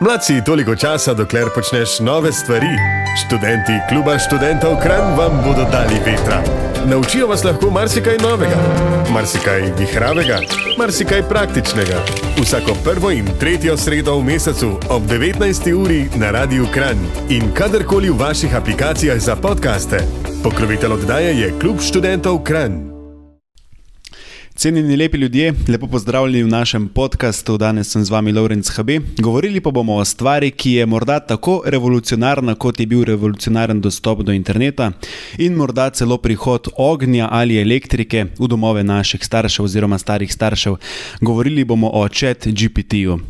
Mladci, toliko časa, dokler počneš nove stvari. Študenti kluba študentov Kran vam bodo dali vetra. Naučijo vas lahko marsikaj novega, marsikaj vihravega, marsikaj praktičnega. Vsako prvo in tretjo sredo v mesecu ob 19. uri na Radiu Kran in kadarkoli v vaših aplikacijah za podkaste. Pokrovitelj oddaje je klub študentov Kran. Cenjeni lepi ljudje, lepo pozdravljeni v našem podkastu. Danes sem z vami Lorenz HB. Govorili pa bomo o stvari, ki je morda tako revolucionarna, kot je bil revolucionaren dostop do interneta in morda celo prihod ognja ali elektrike v domove naših staršev oziroma starih staršev. Govorili bomo o chat GPT-ju.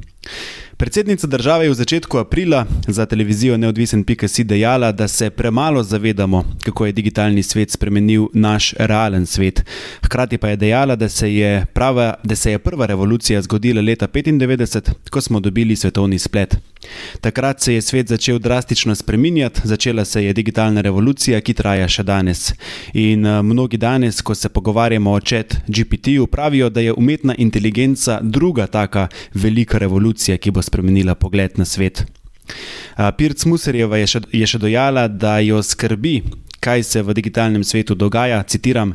Predsednica države je v začetku aprila za televizijo Neodvisen.si dejala, da se premalo zavedamo, kako je digitalni svet spremenil naš realen svet. Hkrati pa je dejala, da se je, prava, da se je prva revolucija zgodila leta 1995, ko smo dobili svetovni splet. Takrat se je svet začel drastično spreminjati, začela se je digitalna revolucija, ki traja še danes. In uh, mnogi danes, ko se pogovarjamo o chat GPT-ju, pravijo, da je umetna inteligenca druga taka velika revolucija, ki bo spremenila pogled na svet. Pirc Muserjeva je še, je še dojala, da jo skrbi, kaj se v digitalnem svetu dogaja. Citiram: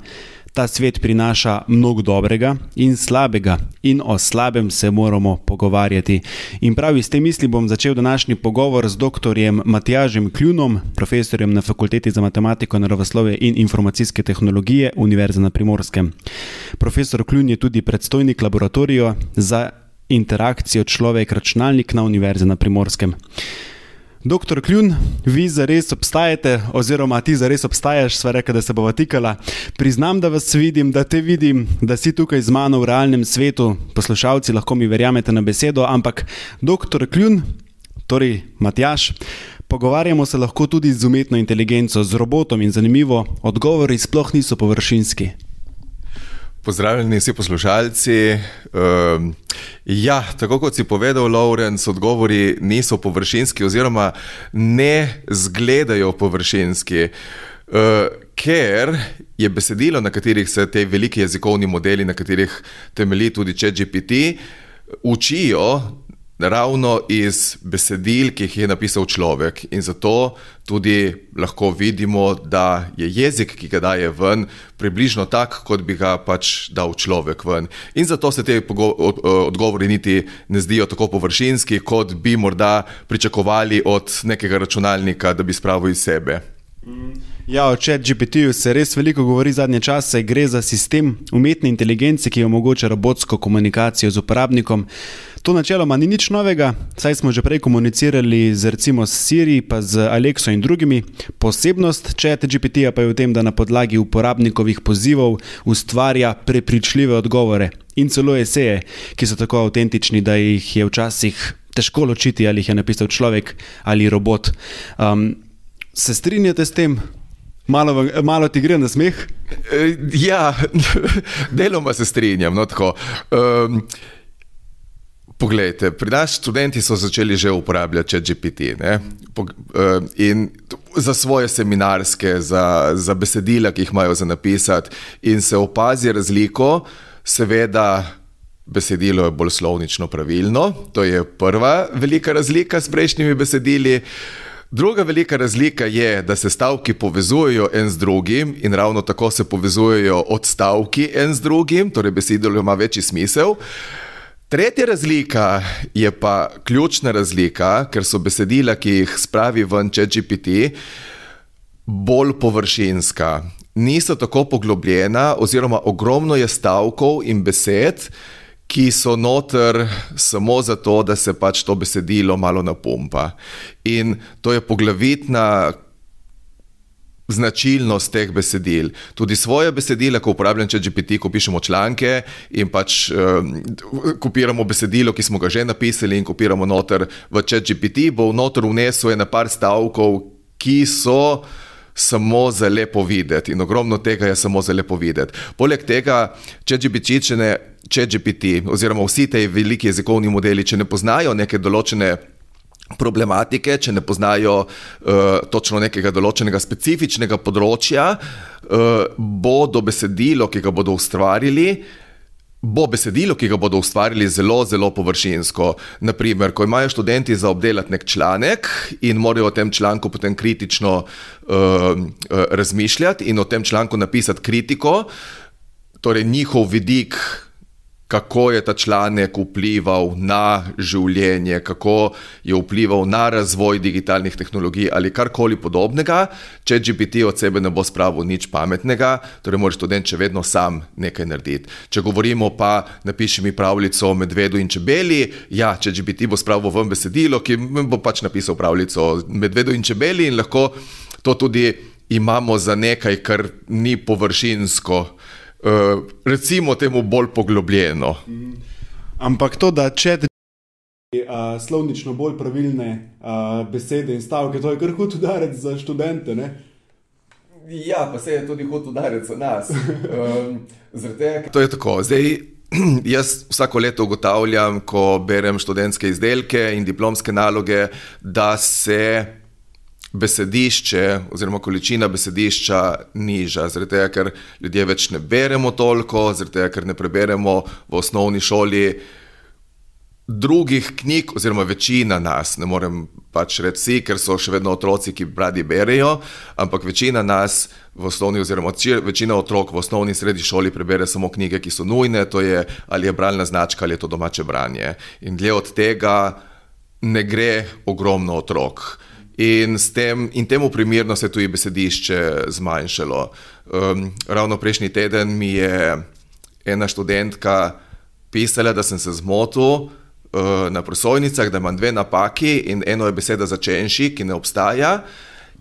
Ta svet prinaša mnogo dobrega in slabega, in o slabem se moramo pogovarjati. In pravi, s tem misli bom začel današnji pogovor z dr. Matjažem Kljunom, profesorjem na Fakulteti za matematiko, naravoslovje in informacijske tehnologije Univerze na Primorskem. Profesor Kljun je tudi predstojnik laboratorija za interakcijo človek-računalnik na Univerzi na Primorskem. Doktor Kljun, vi zares obstajate, oziroma ti zares obstajaš, sva rekla, da se bova tikala. Priznam, da vas vidim, da te vidim, da si tukaj z mano v realnem svetu, poslušalci lahko mi verjamete na besedo, ampak doktor Kljun, torej Matjaš, pogovarjamo se lahko tudi z umetno inteligenco, z robotom in zanimivo, odgovori sploh niso površinski. Pozdravljeni vsi poslušalci. Um, ja, tako kot si povedal, Lawrence, odgovori niso površinski, oziroma ne zgledajo površinski, uh, ker je besedilo, na katerih se te veliki jezikovni modeli, na katerih temelji tudi ChatGPT, učijo ravno iz besedil, ki jih je napisal človek. In zato tudi lahko vidimo, da je jezik, ki ga daje ven, približno tak, kot bi ga pač dal človek ven. In zato se te odgovori niti ne zdijo tako površinski, kot bi morda pričakovali od nekega računalnika, da bi spravil iz sebe. Ja, o ChatGPT-ju se res veliko govori zadnje čase. Gre za sistem umetne inteligence, ki omogoča robotsko komunikacijo z uporabnikom. To načeloma ni nič novega, saj smo že prej komunicirali z recimo Siri, pa z Alexo in drugimi. Posebnost ChatGPT-ja pa je v tem, da na podlagi uporabnikovih pozivov ustvarja prepričljive odgovore in celo eseje, ki so tako avtentični, da jih je včasih težko ločiti, ali jih je napisal človek ali robot. Um, se strinjate s tem? Malo, malo ti gre na smeh? Ja, deloma se strinjam. No, um, Poglejte, pri nas študenti so začeli že uporabljati GPT ne? Eh, in za svoje seminarske, za, za besedila, ki jih imajo za napisati, in se opazi razliko, seveda. Besedilo je bolj slovnično pravilno, to je prva velika razlika s prejšnjimi besedili. Druga velika razlika je, da se stavki povezujejo en z drugim in ravno tako se povezujejo odstavki en z drugim, torej besedilo ima večji smisel. Tretja razlika je pa ključna razlika, ker so besedila, ki jih spravi ven ChatGPT, bolj površinska. Niso tako poglobljena, oziroma ogromno je stavkov in besed, ki so noter samo zato, da se pač to besedilo malo napumpa. In to je poglavitna značilnost teh besedil. Tudi svoje besedila, ko uporabljam če GPT, ko pišemo članke in pač um, kopiramo besedilo, ki smo ga že napisali in kopiramo noter v če GPT, bo noter vnesel ena par stavkov, ki so samo za lepo videti in ogromno tega je samo za lepo videti. Poleg tega, če GPT, če ne, če GPT, oziroma vsi ti veliki jezikovni modeli, če ne poznajo neke določene problematike, če ne poznajo uh, točno nekega določenega specifičnega področja, uh, bodo besedilo, ki ga bodo ustvarili, bo besedilo, ki ga bodo ustvarili, zelo, zelo površinsko. Naprimer, ko imajo študenti za obdelati nek članek in morajo o tem članku potem kritično uh, uh, razmišljati in o tem članku napisati kritiko, torej njihov vidik kako je ta članek vplival na življenje, kako je vplival na razvoj digitalnih tehnologij ali karkoli podobnega. Če GPT od sebe ne bo spravil nič pametnega, torej mora študent še vedno sam nekaj narediti. Če govorimo pa, napiši mi pravljico o medvedu in čebeli, ja, če GPT bo spravil v besedilo, ki bo pač napisal pravljico o medvedu in čebeli in lahko to tudi imamo za nekaj, kar ni površinsko. Eh, recimo temu bolj poglobljeno. Ampak to, da če ti uh, slovnično bolj pravilne uh, besede in stavke, to je kar hud udarec za študente. Ne? Ja, pa se je tudi hud udarec za nas. Um, te... To je tako. Zdaj, jaz vsako leto ugotavljam, ko berem študentske izdelke in diplomske naloge, da se besedišče, oziroma količina besedišča niža, zaradi tega, ker ljudje več ne beremo toliko, zaradi tega, ker ne preberemo v osnovni šoli drugih knjig, oziroma večina nas, ne morem pač reči, ker so še vedno otroci, ki radi berejo, ampak večina nas v osnovni, oziroma večina otrok v osnovni in srednji šoli prebere samo knjige, ki so nujne, to je ali je bralna značka ali je to domače branje. In dlje od tega ne gre ogromno otrok. In, tem, in temu primerno se je tudi besedišče zmanjšalo. Um, ravno prejšnji teden mi je ena študentka pisala, da sem se zmotil uh, na prosojnicah, da imam dve napaki in eno je beseda začenši, ki ne obstaja,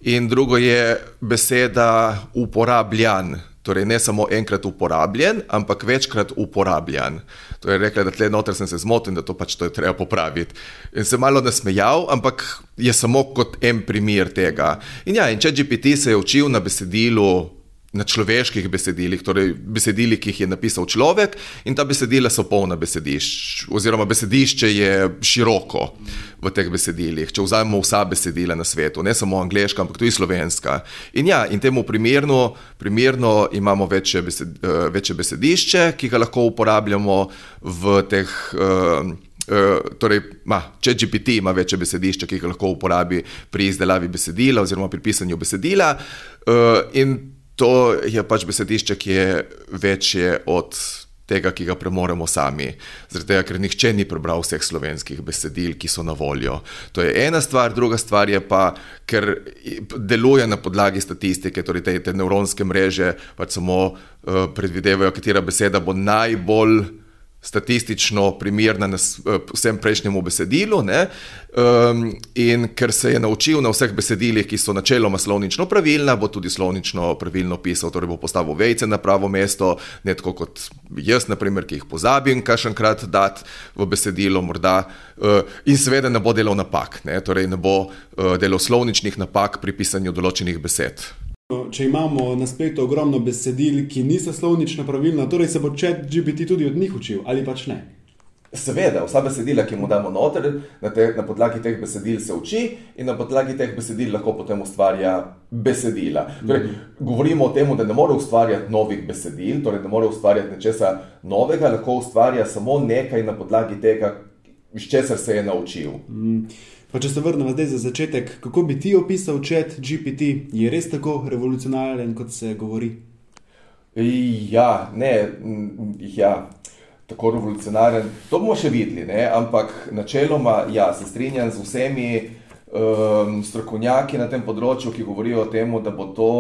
in drugo je beseda uporabljan. Torej, ne samo enkrat uporabljen, ampak večkrat uporabljen. To je rekla, da tle noter sem se zmotil in da to pač to je treba popraviti. In se malo nasmejal, ampak je samo kot en primer tega. In ja, in če GPT se je učil na besedilu na človeških besedilih, torej besedilih, ki jih je napisal človek, in ta besedila so polna besedišč, oziroma besedišče je široko v teh besedilih. Če vzamemo vsa besedila na svetu, ne samo angliška, ampak tudi slovenska. In ja, in temu primerno, primerno imamo večje, besed, uh, večje besedišče, ki ga lahko uporabljamo v teh. Uh, torej, ma, če GPT ima večje besedišče, ki jih lahko uporabi pri izdelavi besedila oziroma pri pisanju besedila, uh, in to je pač besedišče, ki je večje od tega, ki ga premoremo sami. Zaradi tega, ker nihče ni prebral vseh slovenskih besedil, ki so na voljo. To je ena stvar, druga stvar je pa, ker deluje na podlagi statistike, torej te, te nevronske mreže pač samo uh, predvidevajo, katera beseda bo najbolj statistično primerna na eh, vsem prejšnjemu besedilu. Um, in ker se je naučil na vseh besedilih, ki so načeloma slovnično pravilna, bo tudi slovnično pravilno pisal, torej bo postavil vejce na pravo mesto, ne tako kot jaz, naprimer, ki jih pozabim, kašenkrat dati v besedilo, morda. Uh, in seveda ne bo delal napak, ne? torej ne bo uh, delal slovničnih napak pri pisanju določenih besed. Če imamo na spletu ogromno besedil, ki niso slovnično pravilna, torej se bo čet GPT tudi od njih učil ali pač ne. Seveda, vsa besedila, ki mu damo noter, na, te, na podlagi teh besedil se uči in na podlagi teh besedil lahko potem ustvarja besedila. Torej, mm. Govorimo o tem, da ne more ustvarjati novih besedil, torej ne more ustvarjati nečesa novega, lahko ustvarja samo nekaj na podlagi tega, iz česar se je naučil. Mm. Pa če se vrnemo zdaj za začetek, kako bi ti opisal čat GPT, je res tako revolucionaren, kot se govori? Ja, ne, ja, tako revolucionaren. To bomo še videli, ne? ampak načeloma, ja, se strinjam z vsemi um, strokovnjaki na tem področju, ki govorijo o tem, da bo to.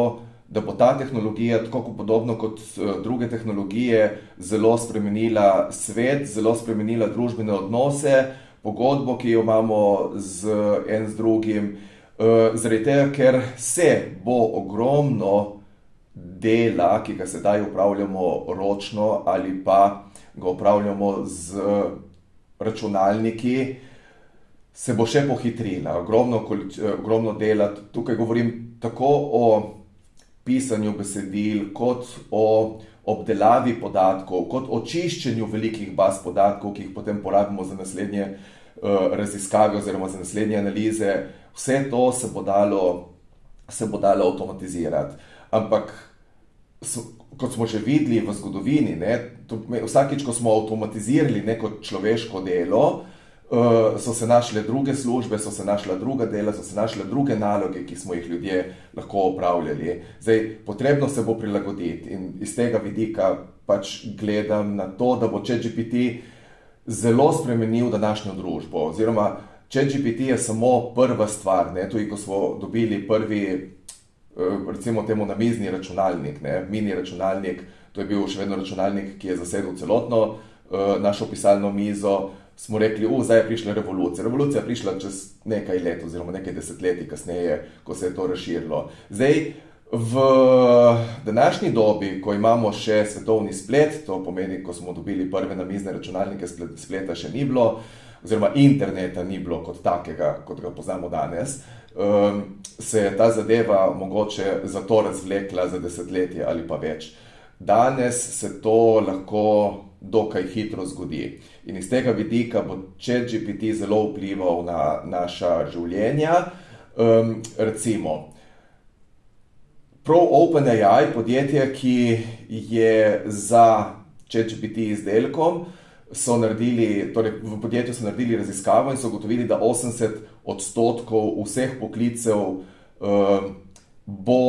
Da bo ta tehnologija, tako podobno kot uh, druge tehnologije, zelo spremenila svet, zelo spremenila družbene odnose, pogodbo, ki jo imamo z enim z drugim, uh, zaradi tega, ker se bo ogromno dela, ki ga sedaj upravljamo ročno ali pa ga upravljamo z računalniki, se bo še pohitrila. Ogromno, ogromno dela, tukaj govorim tako o pisanju besedil, kot o obdelavi podatkov, kot očiščenju velikih baz podatkov, ki jih potem porabimo za naslednje uh, raziskave oziroma za naslednje analize. Vse to se bo dalo, se bo dalo avtomatizirati. Ampak kot smo že videli v zgodovini, ne, to, vsakič, ko smo avtomatizirali neko človeško delo, uh, so se našle druge službe, so se našla druga dela, so se našle druge naloge, ki smo jih ljudje lahko opravljali. Zdaj, potrebno se bo prilagoditi in iz tega vidika pač gledam na to, da bo ChatGPT zelo spremenil današnjo družbo. Oziroma, ChatGPT je samo prva stvar, ne, tudi ko smo dobili prvi Eh, recimo temu namizni računalnik, ne, mini računalnik, to je bil še vedno računalnik, ki je zasedel celotno uh, našo pisalno mizo, smo rekli, da zdaj je prišla revolucija. Revolucija je prišla čez nekaj let, oziroma nekaj desetletij kasneje, ko se je to razširilo. Zdaj, v današnji dobi, ko imamo še svetovni splet, to pomeni, ko smo dobili prve namizne računalnike, spleta še ni bilo, oziroma interneta ni bilo kot takega, kot ga poznamo danes. Um, se je ta zadeva mogoče zato razvlekla za desetletje ali pa več. Danes se to lahko dokaj hitro zgodi. In iz tega vidika bo ChatGPT zelo vplival na naša življenja. Um, recimo, ProOpenAI, podjetje, ki je za ChatGPT izdelkom, so naredili, torej v podjetju so naredili raziskavo in so ugotovili, da 80 odstotkov vseh poklicev uh, bo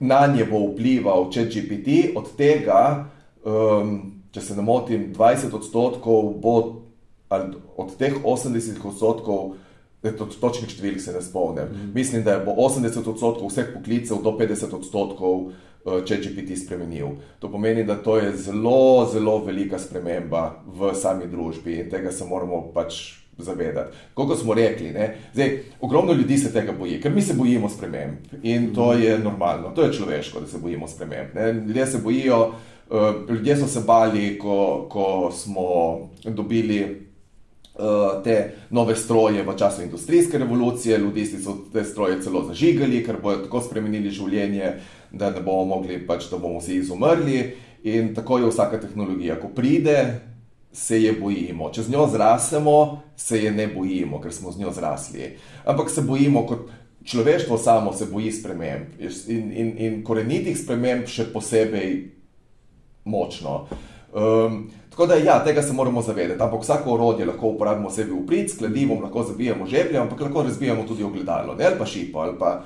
na nje bo vplival ChatGPT, od tega, um, če se ne motim, 20 odstotkov bo, od teh 80 odstotkov, točnih številk se ne spomnim, mm. mislim, da bo 80 odstotkov vseh poklicev do 50 odstotkov. Eh, če GPT spremenil. To pomeni, da to je zelo, zelo velika sprememba v sami družbi in tega se moramo pač zavedati. Kot smo rekli, Zdaj, ogromno ljudi se tega boji, ker mi se bojimo sprememb in to je normalno, to je človeško, da se bojimo sprememb. Ne? Ljudje se bojijo, ljudje so se bali, ko, ko smo dobili. Uh, te nove stroje v času industrijske revolucije, ljudi so te stroje celo zažigali, ker bodo tako spremenili življenje, da ne bomo mogli, pač, da bomo vsi izumrli. In tako je vsaka tehnologija. Ko pride, se je bojimo. Če z njo zrasemo, se je ne bojimo, ker smo z njo zrasli. Ampak se bojimo, kot človeštvo samo se boji sprememb in, in, in korenitih sprememb še posebej močno. Um, tako da, ja, tega se moramo zavedati. Ampak vsako orodje lahko uporabimo sebi v prid, s kladivom lahko zabijemo žeblje, ampak lahko razbijemo tudi ogledalo, ne? ali pa šipo, ali pa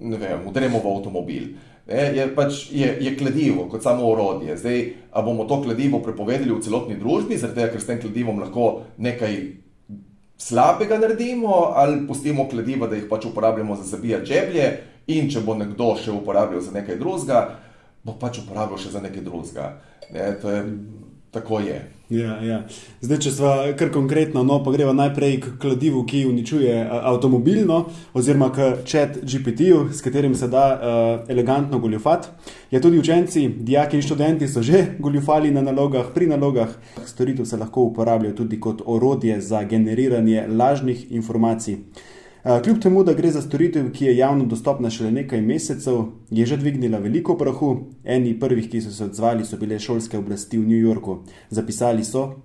ne vem, udremo v avtomobil. Ne, je, pač, je, je kladivo kot samo orodje. Zdaj, a bomo to kladivo prepovedali v celotni družbi, zato ker s tem kladivom lahko nekaj slabega naredimo, ali pustimo kladiva, da jih pač uporabljamo za zabijati žeblje, in če bo nekdo še uporabljal za nekaj drugega, bo pač uporabljal še za nekaj drugega. Ne, to je tako je. Ja, ja. Zdaj, če smo kar konkretno, no, pa gremo najprej k kladivu, ki uničuje avtomobilno, oziroma k chat GPT-ju, s katerim se da uh, elegantno goljufati. Ja, tudi učenci, dijaki in študenti so že goljufali na nalogah, pri nalogah. Storitev se lahko uporablja tudi kot orodje za generiranje lažnih informacij. Eh, kljub temu, da gre za storitev, ki je javno dostopna šele nekaj mesecev, je že dvignila veliko prahu. Eni prvih, ki so se odzvali, so bile šolske oblasti v New Yorku. Zapisali so,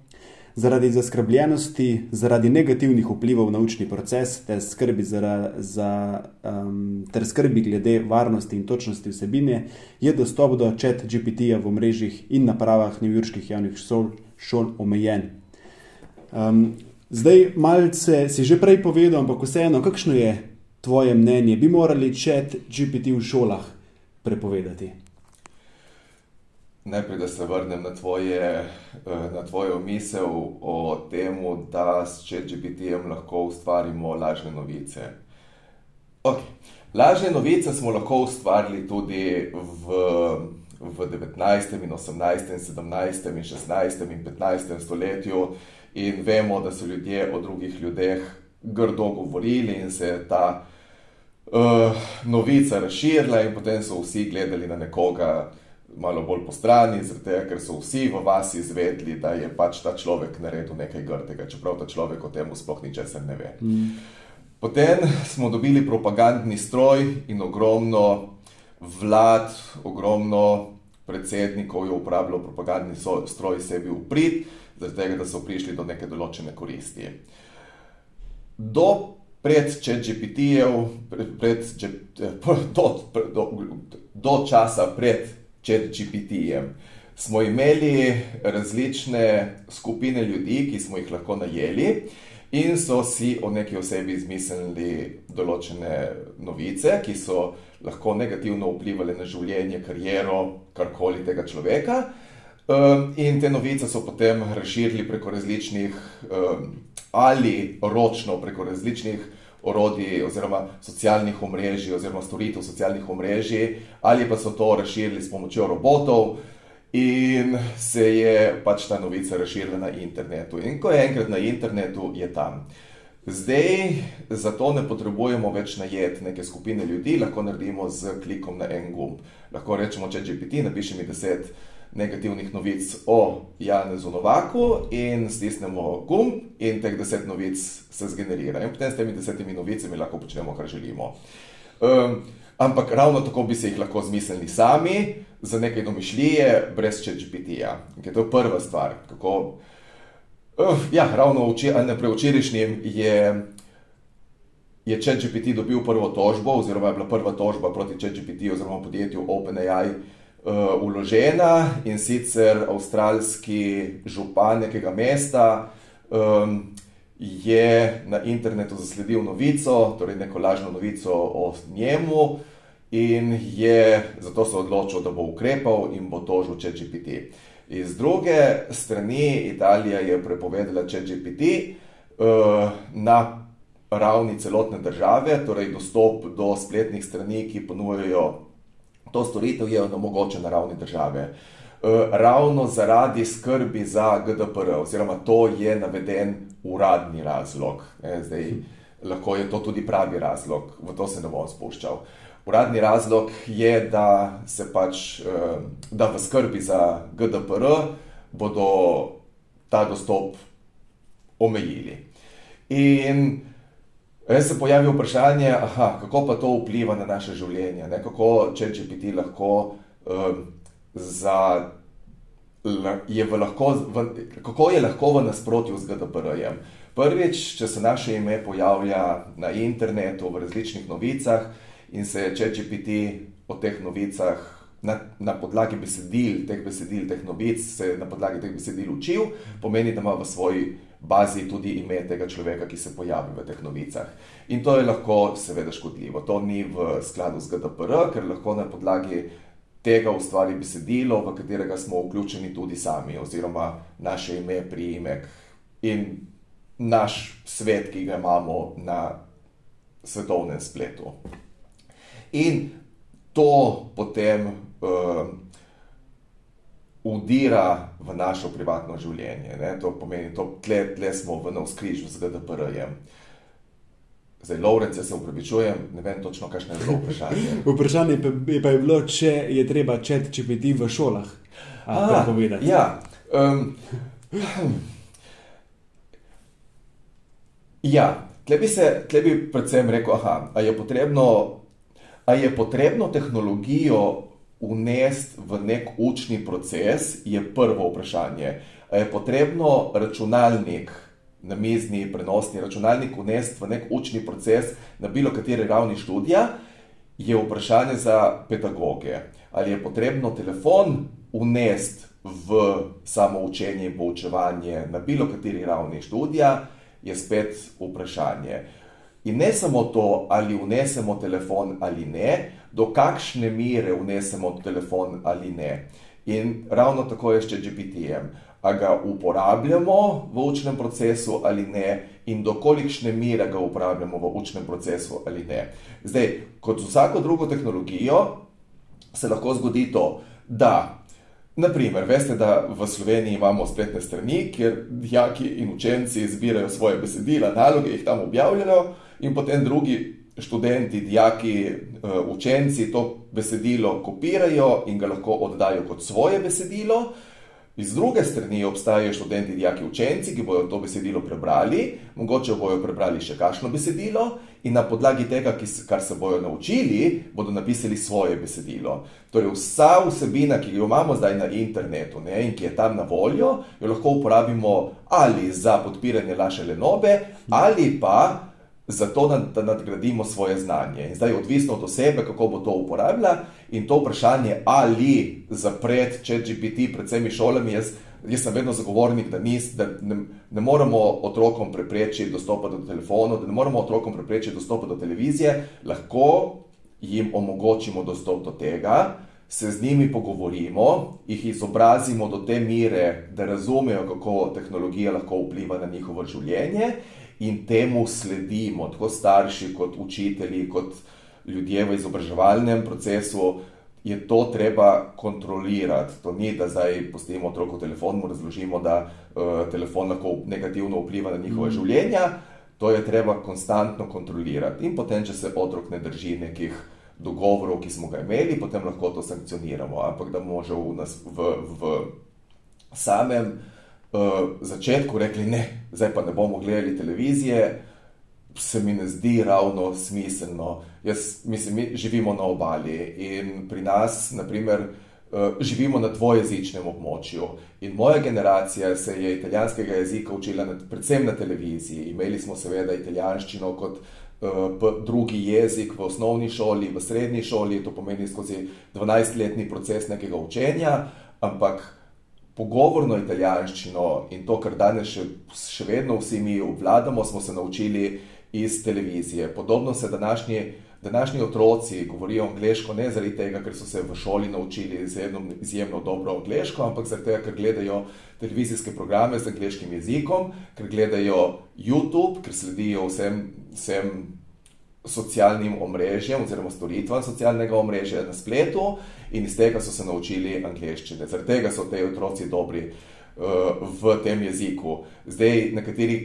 zaradi zaskrbljenosti, zaradi negativnih vplivov na učni proces ter skrbi, zara, za, um, ter skrbi glede varnosti in točnosti vsebine, je dostop do chat GPT-ja v mrežjih in napravah newyorških javnih šol, šol omejen. Um, Zdaj, malce si že prej povedal, ampak vseeno, kakšno je tvoje mnenje? Bi morali čet GPT v šolah prepovedati? Najprej, da se vrnem na, tvoje, eh, na tvojo misel o tem, da s ChatGPT-jem lahko ustvarimo lažne novice. Okay. Lažne novice smo lahko ustvarili tudi v, v 19., in 18., in 17., in 16. in 15. stoletju in vemo, da so ljudje o drugih ljudeh grdo govorili in se je ta uh, novica razširila, in potem so vsi gledali na nekoga malo bolj po strani, zato ker so vsi v vas izvedli, da je pač ta človek naredil nekaj grdega, čeprav ta človek o tem sploh ničesar ne ve. Mm. Potem smo dobili propagandni stroj in ogromno vlad, ogromno predsednikov je uporabljalo propagandni stroj sebi v prid zaradi tega, da so prišli do neke določene koristi. Do pred ChatGPT-jem, pred, pred, do, do, do časa pred ChatGPT-jem, smo imeli različne skupine ljudi, ki smo jih lahko najeli. In so si o neki osebi izmislili določene novice, ki so lahko negativno vplivali na življenje, kariero, karkoli tega človeka. In te novice so potem razširili preko različnih, ali ročno preko različnih orodij, oziroma socialnih omrežij, oziroma storitev socialnih omrežij, ali pa so to razširili s pomočjo robotov. In se je pač ta novica razširila na internetu. In ko je enkrat na internetu, je tam. Zdaj, zato ne potrebujemo več najeti neke skupine ljudi, lahko naredimo z klikom na en gumb. Lahko rečemo, če GPT napiše mi deset negativnih novic o Janezu Novaku in stisnemo gumb in teh deset novic se zgenerira. In potem s temi desetimi novicami lahko počnemo, kar želimo. Um, ampak ravno tako bi se jih lahko zmislili sami, za nekaj domišljije, brez ChatGPT-ja. To je prva stvar. Kako, uh, ja, ravno preučirišnjim je, je ChatGPT dobil prvo tožbo, oziroma je bila prva tožba proti ChatGPT oziroma podjetju OpenAI uložena in sicer avstralski župan nekega mesta. Um, Je na internetu zasledil novico, torej neko lažno novico o njemu, in je zato se odločil, da bo ukrepal in bo tožil ChatGPT. Iz druge strani Italija je prepovedala ChatGPT uh, na ravni celotne države, torej dostop do spletnih strani, ki ponujajo to storitev, je omogočen na ravni države. Uh, ravno zaradi skrbi za GDPR, oziroma to je naveden uradni razlog. E, zdaj, lahko je to tudi pravi razlog, v to se ne bom spuščal. Uradni razlog je, da se pač, eh, da v skrbi za GDPR bodo ta dostop omejili. In res se pojavi vprašanje, aha, kako pa to vpliva na naše življenje, ne? kako če GPT lahko um, za. Je lahko, v, kako je lahko v nasprotju z GDPR-jem? Prvič, če se naše ime pojavlja na internetu, v različnih novicah, in se je ChatGPT o teh novicah na, na podlagi besedil, teh besedil, teh novic, se na podlagi teh besedil učil, pomeni, da ima v svoji bazi tudi ime tega človeka, ki se pojavi v teh novicah. In to je lahko seveda škodljivo. To ni v skladu z GDPR, ker lahko na podlagi tega ustvari besedilo, v katerega smo vključeni tudi sami, oziroma naše ime, priimek in naš svet, ki ga imamo na svetovnem spletu. In to potem uh, udira v našo privatno življenje. Ne? To pomeni, da tle, tle smo v navskrižju z GDPR-jem. Zdaj, Lovrenc, se upravičujem, ne vem točno, kakšno je bilo vprašanje. vprašanje pa pa je bilo, če je treba čet čepiti v šolah. A, A, ja. Um, ja, tle bi, se, tle bi predvsem rekel, aha, je potrebno Ali je potrebno tehnologijo unesti v nek učni proces, je prvo vprašanje. Je potrebno računalnik, na mizni prenosni računalnik, unesti v nek učni proces na bilo kateri ravni študija, je vprašanje za pedagoge. Ali je potrebno telefon unesti v samo učenje in poučevanje na bilo kateri ravni študija, je spet vprašanje. In ne samo to, ali vnesemo telefon ali ne, do kakšne mere vnesemo telefon ali ne. In ravno tako je s GPT-jem. A ga uporabljamo v učnem procesu ali ne, in do kolikšne mere ga uporabljamo v učnem procesu ali ne. Zdaj, kot z vsako drugo tehnologijo, se lahko zgodi to, da, naprimer, veste, da v Sloveniji imamo spletne strani, kjer dijaki in učenci zbirajo svoje besedila, naloge jih tam objavljajo in potem drugi študenti, dijaki, eh, učenci to besedilo kopirajo in ga lahko oddajo kot svoje besedilo. Iz druge strani obstajajo študenti, dijaki, učenci, ki bodo to besedilo prebrali, mogoče bodo prebrali še kakšno besedilo in na podlagi tega, kar se bodo naučili, bodo napisali svoje besedilo. Torej, vsa vsebina, ki jo imamo zdaj na internetu ne, in ki je tam na voljo, jo lahko uporabimo ali za podpiranje naše lenobe, ali pa zato da, da nadgradimo svoje znanje. In zdaj je odvisno od osebe, kako bo to uporabljala. In to vprašanje, ali zapreti če GPT pred vsemi šolami, jaz, jaz sem vedno zagovornik, da, nis, da ne, ne moramo otrokom preprečiti dostopa do telefonov, da ne moramo otrokom preprečiti dostopa do televizije, lahko jim omogočimo dostop do tega. Se z njimi pogovorimo, jih izobrazimo do te mere, da razumejo, kako tehnologija lahko vpliva na njihovo življenje, in temu sledimo, tako starši, kot učitelji, kot ljudje v izobraževalnem procesu. Je to treba kontrolirati. To ni, da zdaj postimo otroku telefon, mu razložimo, da uh, telefon lahko negativno vpliva na njihove mm. življenja. To je treba konstantno kontrolirati. In potem, če se otrok ne drži nekih dogovorov, ki smo ga imeli, potem lahko to sankcioniramo. Ampak da bomo že v, nas, v, v samem uh, začetku rekli, ne, zdaj pa ne bomo gledali televizije, se mi ne zdi ravno smiselno. Jaz, mislim, mi živimo na obali in pri nas, naprimer, uh, eh, živimo na dvojezičnem območju. In moja generacija se je italijanskega jezika učila na, predvsem na televiziji. Imeli smo seveda italijanščino kot uh, drugi jezik v osnovni šoli, v srednji šoli, to pomeni skozi 12-letni proces nekega učenja, ampak pogovorno italijanščino in to, kar danes še, še vedno vsi mi obvladamo, smo se naučili iz televizije. Podobno se današnji, današnji otroci govorijo angliško ne zaradi tega, ker so se v šoli naučili izjemno, izjemno dobro angliško, ampak zaradi tega, ker gledajo televizijske programe z angliškim jezikom, ker gledajo YouTube, ker sledijo vsem. vsem socialnim omrežjem oziroma storitvam socialnega omrežja na spletu in iz tega so se naučili angliščine. Zaradi tega so te otroci dobri uh, v tem jeziku. Zdaj, nekateri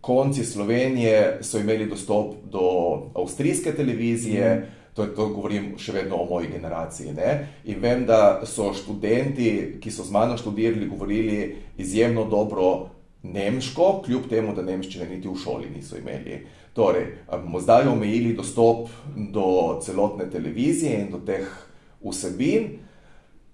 konci Slovenije so imeli dostop do avstrijske televizije, mm. to, to govorim še vedno o moji generaciji. Ne? In vem, da so študenti, ki so z mano študirali, govorili izjemno dobro nemško, kljub temu, da nemščine niti v šoli niso imeli. Torej, bomo zdaj omejili dostop do celotne televizije in do teh vsebin.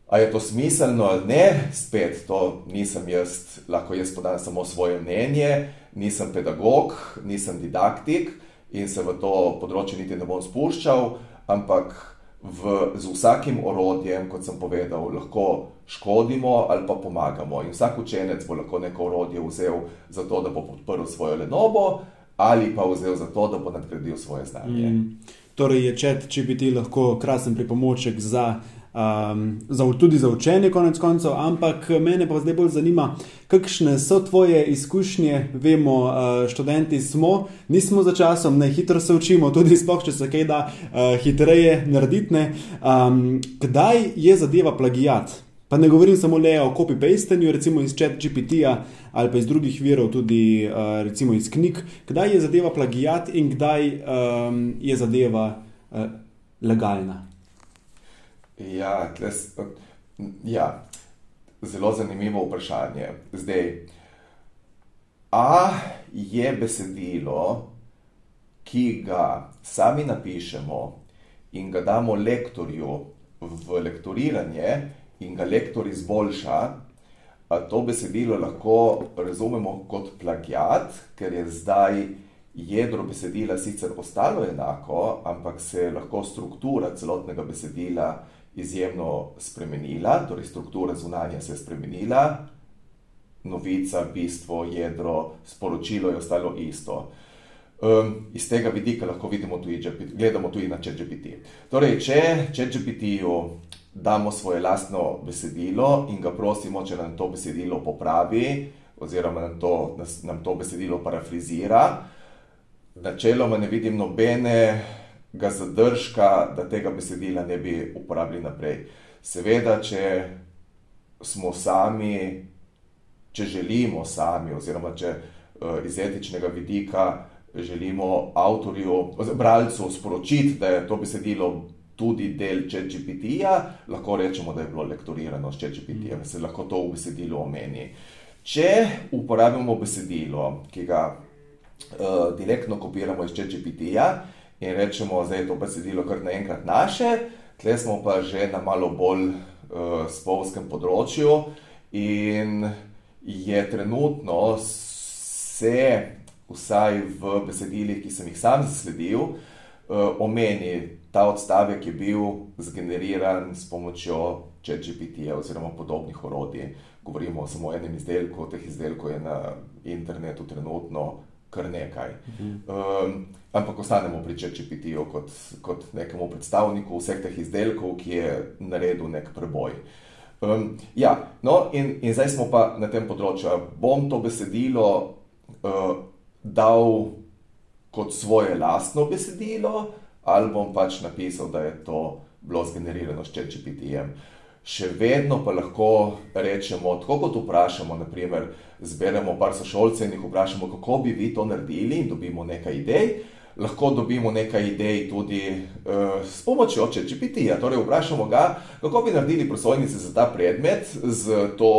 A je to smiselno ali ne, spet to nisem jaz, lahko jaz podam samo svoje mnenje, nisem pedagog, nisem didaktik in se v to področje niti ne bom spuščal, ampak v, z vsakim orodjem, kot sem povedal, lahko škodimo ali pa pomagamo. In vsak učenec bo lahko neko orodje vzel za to, da bo podprl svojo lenobo, ali pa vzel za to, da bo nadgradil svoje znanje. Mm. Torej je čet, če bi ti lahko krasen pripomoček za. Um, za, tudi za učenje, konec koncev, ampak mene pa zdaj bolj zanima, kakšne so tvoje izkušnje. Vemo, uh, študenti smo, nismo za časom, ne hitro se učimo, tudi spoh, če se kaj da uh, hitreje narediti. Um, kdaj je zadeva plagijat? Pa ne govorim samo le o copy-pastenju, recimo iz ChatGPT-ja ali pa iz drugih virov, tudi uh, recimo iz knjig, kdaj je zadeva plagijat in kdaj um, je zadeva uh, legalna. Ja, tles, ja, zelo zanimivo vprašanje. Zdaj, a je besedilo, ki ga sami napišemo in ga damo lektorju v lektoriranje, in ga lektor izboljša, to besedilo lahko razumemo kot plagiat, ker je zdaj jedro besedila sicer ostalo enako, ampak se lahko struktura celotnega besedila izjemno spremenila, torej struktura zunanja se je spremenila, novica, bistvo, jedro, sporočilo je ostalo isto. Um, iz tega vidika lahko vidimo tudi, gledamo tudi na ChatGPT. Torej, če ChatGPT-ju damo svoje lastno besedilo in ga prosimo, če nam to besedilo popravi, oziroma nam to, nam to besedilo parafrizira. Načeloma ne vidim nobenega zadržka, da tega besedila ne bi uporabili naprej. Seveda, če smo sami, če želimo sami, oziroma če uh, iz etičnega vidika želimo avtorju, bralcu sporočiti, da je to besedilo tudi del ChatGPT-ja, lahko rečemo, da je bilo lektorirano s ChatGPT-jem, mm. se lahko to v besedilu omeni. Če uporabimo besedilo, ki ga uh, direktno kopiramo iz ChatGPT-ja in rečemo, da je to besedilo kar naenkrat naše, tle smo pa že na malo bolj uh, spolskem področju in je trenutno se vsaj v besedilih, ki sem jih sam zasledil, uh, omeni ta odstavek, je bil zgeneriran s pomočjo ChatGPT-ja oziroma podobnih orodij. Govorimo samo o enem izdelku, teh izdelkov je na internetu trenutno kar nekaj. Um, ampak ostanemo pri ChatGPT-ju kot, kot nekemu predstavniku vseh teh izdelkov, ki je naredil nek preboj. Um, ja, no, in, in zdaj smo pa na tem področju. Bom to besedilo uh, dal kot svoje lastno besedilo, ali bom pač napisal, da je to bilo zgenerirano s ChatGPT-jem. Še vedno pa lahko rečemo, tako kot vprašamo, naprimer, zberemo par sošolcev in jih vprašamo, kako bi vi to naredili, in dobimo nekaj idej. Lahko dobimo nekaj idej tudi uh, s pomočjo ChatGPT-ja. Torej, vprašamo ga, kako bi naredili prosojnice za ta predmet z to,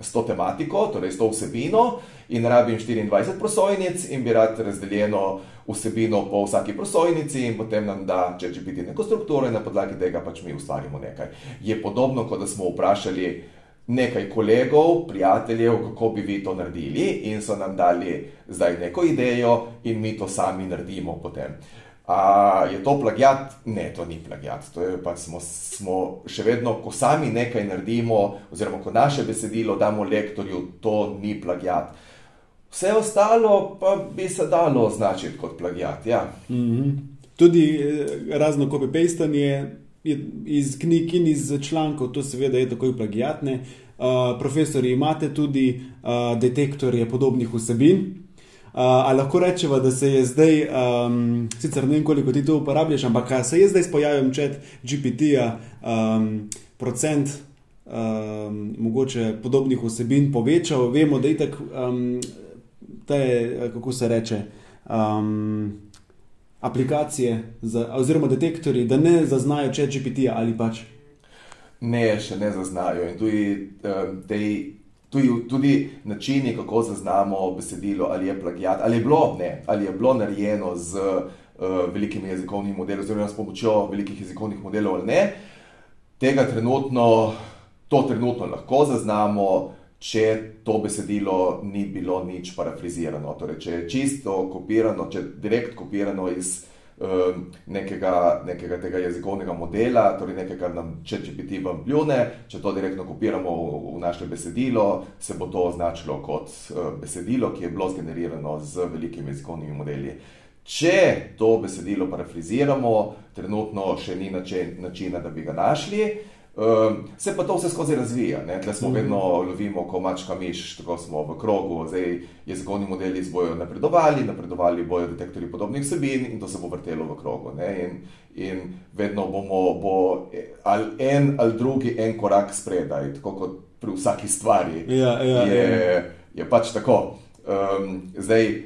s to tematiko, torej s to vsebino, in rabim 24 prosojnic, in bi rad razdeljeno vsebino po vsaki prosojnici, in potem nam da ChatGPT neko strukturo, in na podlagi tega pač mi ustvarimo nekaj. Je podobno, kot da smo vprašali nekaj kolegov, prijateljev, kako bi vi to naredili, in so nam dali zdaj neko idejo, in mi to sami naredimo potem. A je to plagiat? Ne, to ni plagiat. To je pač smo, smo še vedno, ko sami nekaj naredimo, oziroma ko naše besedilo damo lektorju, to ni plagiat. Vse ostalo pa bi se dalo označiti kot plagiat. Ja. Mm -hmm. Tudi eh, razno copy-pastanje iz knjig in iz člankov, to seveda je takoj plagiatne. Uh, profesori, imate tudi uh, detektorje podobnih vsebin. Uh, ali lahko rečemo, da se je zdaj, um, sicer ne vem, koliko ti to uporabljaš, ampak se je zdaj s pojavem čet GPT-ja um, procent um, mogoče podobnih vsebin povečal? Vemo, da je tako. Um, te, kako se reče, um, aplikacije za, oziroma detektori, da ne zaznajo, če je GPT ali pač. Ne, še ne zaznajo. In tudi, um, tej, tudi, tudi načini, kako zaznamo besedilo, ali je plagijat, ali je bilo, ne, ali je bilo narejeno z uh, velikimi jezikovnimi modeli, oziroma s pomočjo velikih jezikovnih modelov ali ne, tega trenutno, to trenutno lahko zaznamo če to besedilo ni bilo nič parafrizirano. Torej, če je čisto kopirano, če je direkt kopirano iz um, nekega, nekega tega jezikovnega modela, torej nekaj, kar nam če če biti vam pljune, če to direktno kopiramo v, v naše besedilo, se bo to označilo kot uh, besedilo, ki je bilo zgenerirano z velikimi jezikovnimi modeli. Če to besedilo parafriziramo, trenutno še ni načina, da bi ga našli. Um, se pa to vse skozi razvija. Tukaj smo mm. vedno lovimo, ko mačka miš, tako smo v krogu. Zdaj jezikovni modeli bojo napredovali, napredovali bojo detektori podobnih vsebin in to se bo vrtelo v krogu. In, in vedno bomo bo ali en ali drugi en korak spredaj, tako kot pri vsaki stvari. Ja, ja, je, ja. je pač tako. Um, zdaj,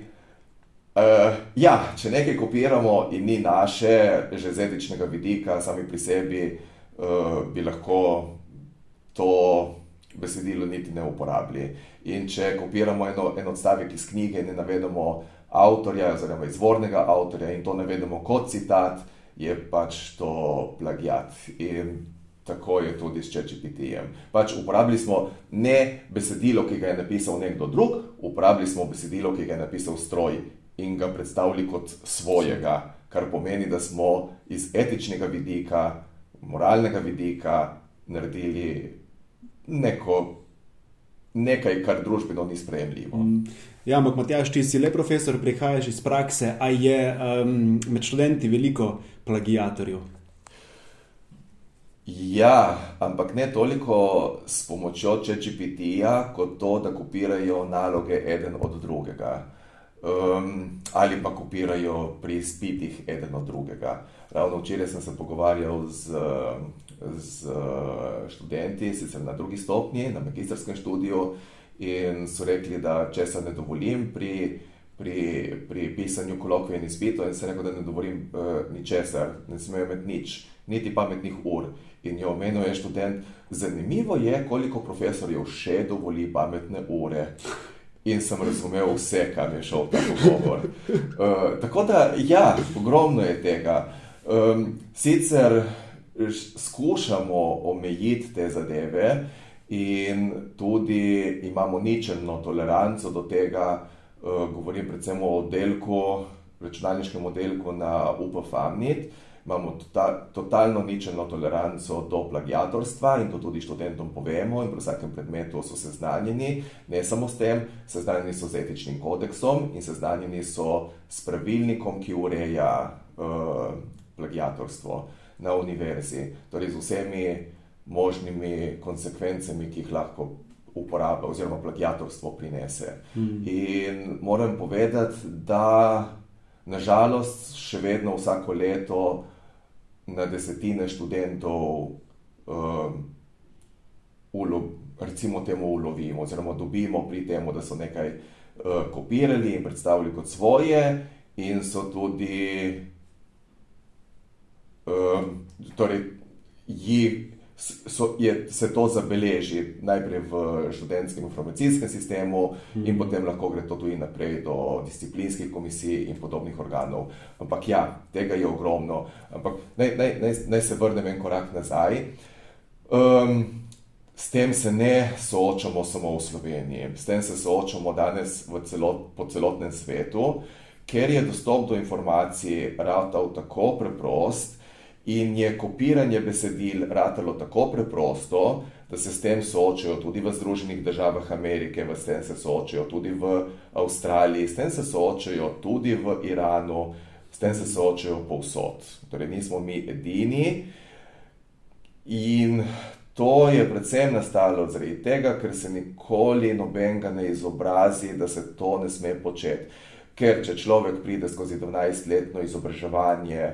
Uh, ja, če nekaj kopiramo in ni naše, že z etičnega vidika, sami pri sebi, uh, bi lahko to besedilo niti ne uporabili. In če kopiramo eno, en odstavek iz knjige ne navedemo avtorja, oziroma izvornega avtorja, in to navedemo kot citat, je pač to plagiat. In tako je tudi s ChatGPT-jem. Pač uporabili smo ne besedilo, ki ga je napisal nekdo drug, uporabili smo besedilo, ki ga je napisal stroj in ga predstavili kot svojega, kar pomeni, da smo iz etičnega vidika moralnega vidika naredili neko, nekaj, kar družbeno ni sprejemljivo. Mm. Ja, ampak Matjaš, ti si le profesor, prihajaš iz prakse, a je um, med študenti veliko plagijatorjev? Ja, ampak ne toliko s pomočjo ChatGPT-ja, kot to, da kopirajo naloge eden od drugega. Um, ali pa kopirajo pri spitih eden od drugega. Ravno včeraj sem se pogovarjal z, z študenti, sicer na drugi stopnji, na magistrskem študiju, in so rekli, da če se ne dovolim pri, pri, pri pisanju kolokvij in izpitov, in se rekel, da ne dovolim uh, ničesar, ne smejo imeti nič, niti pametnih ur. In je omenil je študent, zanimivo je, koliko profesorjev še dovoli pametne ure. In sem razumel vse, kar je šel ta pogovor. Uh, tako da, ja, ogromno je tega. Um, sicer skušamo omejiti te zadeve, in tudi imamo ničelno toleranco do tega, govorim predvsem o oddelku, računalniškem oddelku na UPF-Amnit, imamo tota, totalno ničelno toleranco do plagiatorstva in to tudi študentom povemo in pri vsakem predmetu so seznanjeni, ne samo s tem, seznanjeni so z etičnim kodeksom in seznanjeni so s pravilnikom, ki ureja uh, plagiatorstvo na univerzi, torej z vsemi možnimi konsekvencami, ki jih lahko uporaba oziroma plagiatorstvo prinese. Mm. In moram povedati, da nažalost še vedno vsako leto na desetine študentov, um, ulo, recimo, temu ulovimo, oziroma dobimo pri tem, da so nekaj uh, kopirali in predstavili kot svoje, in so tudi, um, torej, jih so, je, se to zabeleži najprej v študentskem informacijskem sistemu, mm. in potem lahko gre to tudi naprej do disciplinskih komisij in podobnih organov. Ampak ja, tega je ogromno. Ampak naj, naj, naj, naj se vrnem en korak nazaj. Um, s tem se ne soočamo samo v Sloveniji, s tem se soočamo danes celot, po celotnem svetu, ker je dostop do informacij ratal tako preprost. In je kopiranje besedil ratalo tako preprosto, da se s tem soočajo tudi v Združenih državah Amerike, s tem se soočajo tudi v Avstraliji, s tem se soočajo tudi v Iranu, s tem se soočajo povsod. Torej, nismo mi edini. In to je predvsem nastalo zaradi tega, ker se nikoli nobenega ne izobrazi, da se to ne sme početi. Ker če človek pride skozi 12-letno izobraževanje,